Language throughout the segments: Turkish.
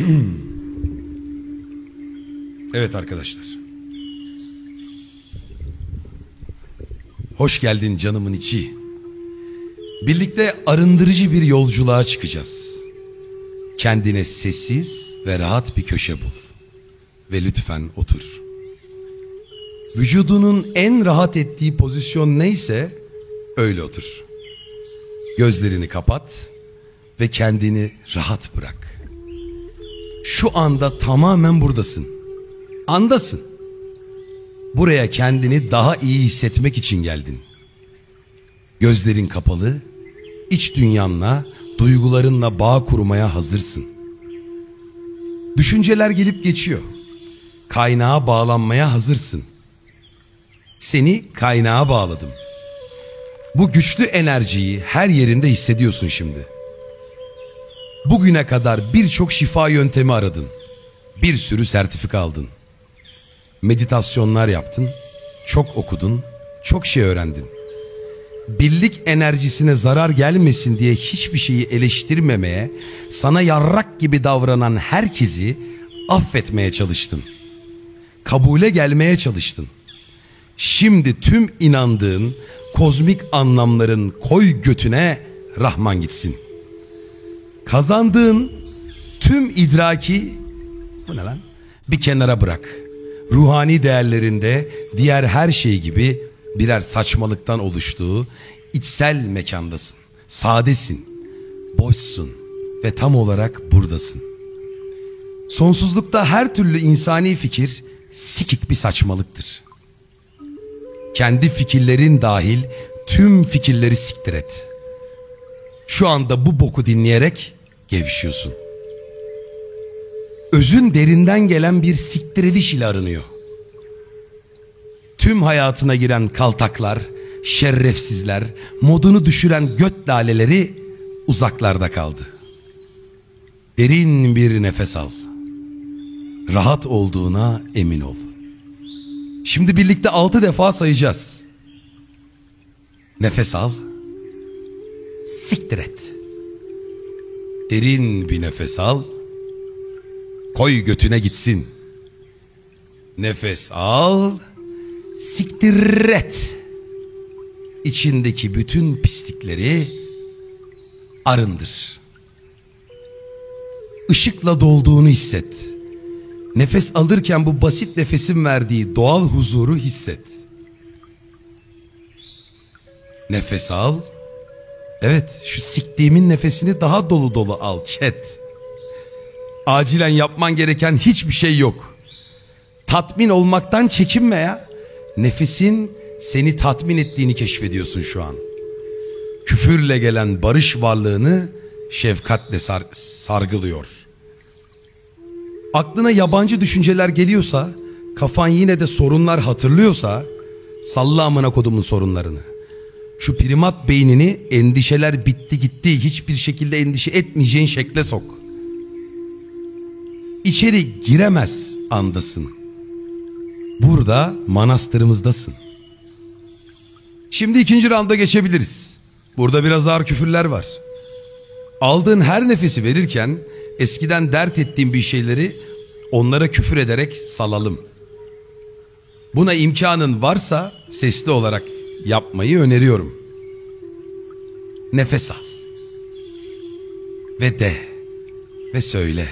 Evet arkadaşlar. Hoş geldin canımın içi. Birlikte arındırıcı bir yolculuğa çıkacağız. Kendine sessiz ve rahat bir köşe bul. Ve lütfen otur. Vücudunun en rahat ettiği pozisyon neyse öyle otur. Gözlerini kapat ve kendini rahat bırak. Şu anda tamamen buradasın. Andasın. Buraya kendini daha iyi hissetmek için geldin. Gözlerin kapalı, iç dünyanla, duygularınla bağ kurmaya hazırsın. Düşünceler gelip geçiyor. Kaynağa bağlanmaya hazırsın. Seni kaynağa bağladım. Bu güçlü enerjiyi her yerinde hissediyorsun şimdi. Bugüne kadar birçok şifa yöntemi aradın. Bir sürü sertifika aldın. Meditasyonlar yaptın, çok okudun, çok şey öğrendin. Birlik enerjisine zarar gelmesin diye hiçbir şeyi eleştirmemeye, sana yarrak gibi davranan herkesi affetmeye çalıştın. Kabule gelmeye çalıştın. Şimdi tüm inandığın kozmik anlamların koy götüne Rahman gitsin. Kazandığın tüm idraki bu ne lan? Bir kenara bırak. Ruhani değerlerinde diğer her şey gibi birer saçmalıktan oluştuğu içsel mekandasın. Sadesin, boşsun ve tam olarak buradasın. Sonsuzlukta her türlü insani fikir sikik bir saçmalıktır. Kendi fikirlerin dahil tüm fikirleri siktir et. Şu anda bu boku dinleyerek gevşiyorsun. Özün derinden gelen bir siktir ediş ile arınıyor. Tüm hayatına giren kaltaklar, şerefsizler, modunu düşüren göt laleleri uzaklarda kaldı. Derin bir nefes al. Rahat olduğuna emin ol. Şimdi birlikte altı defa sayacağız. Nefes al. Siktir et. Derin bir nefes al. Koy götüne gitsin. Nefes al. Siktir et. İçindeki bütün pislikleri arındır. Işıkla dolduğunu hisset. Nefes alırken bu basit nefesin verdiği doğal huzuru hisset. Nefes al. Evet şu siktiğimin nefesini daha dolu dolu al chat. Acilen yapman gereken hiçbir şey yok. Tatmin olmaktan çekinme ya. Nefesin seni tatmin ettiğini keşfediyorsun şu an. Küfürle gelen barış varlığını şefkatle sar sargılıyor. Aklına yabancı düşünceler geliyorsa, kafan yine de sorunlar hatırlıyorsa, salla amına kodumun sorunlarını. Şu primat beynini endişeler bitti gitti hiçbir şekilde endişe etmeyeceğin şekle sok. İçeri giremez andasın. Burada manastırımızdasın. Şimdi ikinci randa geçebiliriz. Burada biraz ağır küfürler var. Aldığın her nefesi verirken eskiden dert ettiğin bir şeyleri onlara küfür ederek salalım. Buna imkanın varsa sesli olarak yapmayı öneriyorum. Nefes al. Ve de. Ve söyle.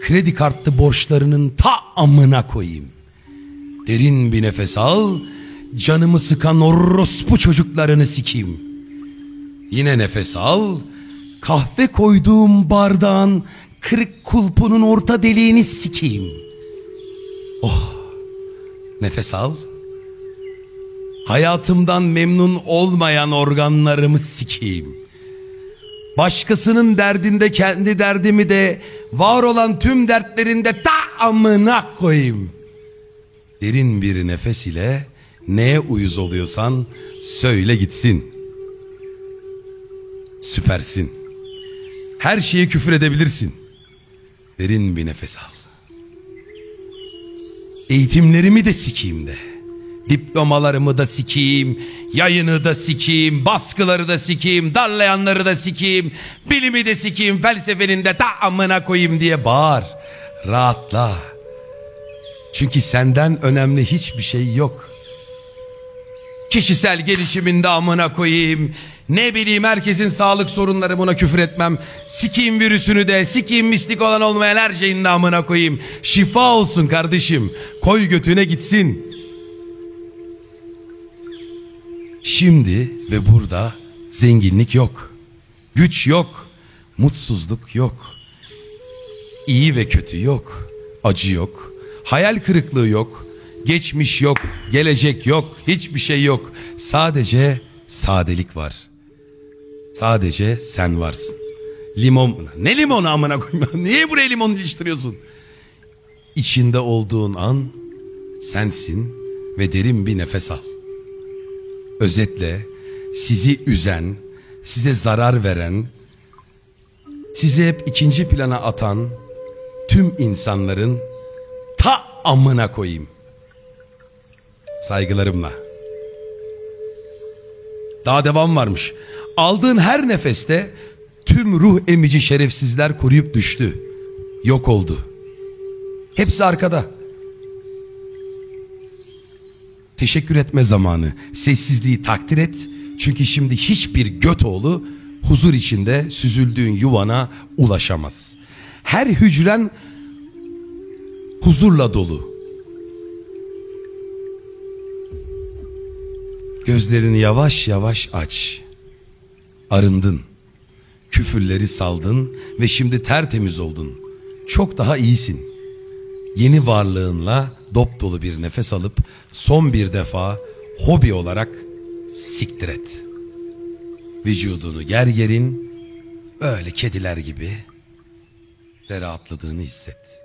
Kredi kartlı borçlarının ta amına koyayım. Derin bir nefes al. Canımı sıkan orospu çocuklarını sikeyim. Yine nefes al. Kahve koyduğum bardağın kırık kulpunun orta deliğini sikeyim. Oh. Nefes al. Hayatımdan memnun olmayan organlarımı sikeyim. Başkasının derdinde kendi derdimi de var olan tüm dertlerinde ta amına koyayım. Derin bir nefes ile neye uyuz oluyorsan söyle gitsin. Süpersin. Her şeye küfür edebilirsin. Derin bir nefes al. Eğitimlerimi de sikeyim de. Diplomalarımı da sikeyim. Yayını da sikeyim, baskıları da sikeyim, darlayanları da sikeyim, bilimi de sikeyim, felsefenin de ta amına koyayım diye bağır. Rahatla. Çünkü senden önemli hiçbir şey yok. Kişisel gelişiminde amına koyayım. Ne bileyim herkesin sağlık sorunları buna küfür etmem. Sikiyim virüsünü de sikiyim mistik olan olmayan her şeyin de amına koyayım. Şifa olsun kardeşim. Koy götüne gitsin. Şimdi ve burada zenginlik yok. Güç yok. Mutsuzluk yok. İyi ve kötü yok. Acı yok. Hayal kırıklığı yok. Geçmiş yok. Gelecek yok. Hiçbir şey yok. Sadece sadelik var. Sadece sen varsın. Limon. Ne limonu amına koyma? Niye buraya limon iliştiriyorsun? İçinde olduğun an sensin ve derin bir nefes al. Özetle sizi üzen, size zarar veren, sizi hep ikinci plana atan tüm insanların ta amına koyayım. Saygılarımla. Daha devam varmış. Aldığın her nefeste tüm ruh emici şerefsizler koruyup düştü. Yok oldu. Hepsi arkada. Teşekkür etme zamanı. Sessizliği takdir et. Çünkü şimdi hiçbir göt oğlu huzur içinde süzüldüğün yuvana ulaşamaz. Her hücren huzurla dolu. Gözlerini yavaş yavaş aç. Arındın. Küfürleri saldın ve şimdi tertemiz oldun. Çok daha iyisin. Yeni varlığınla dop dolu bir nefes alıp son bir defa hobi olarak siktir et. Vücudunu ger gerin böyle kediler gibi rahatladığını hisset.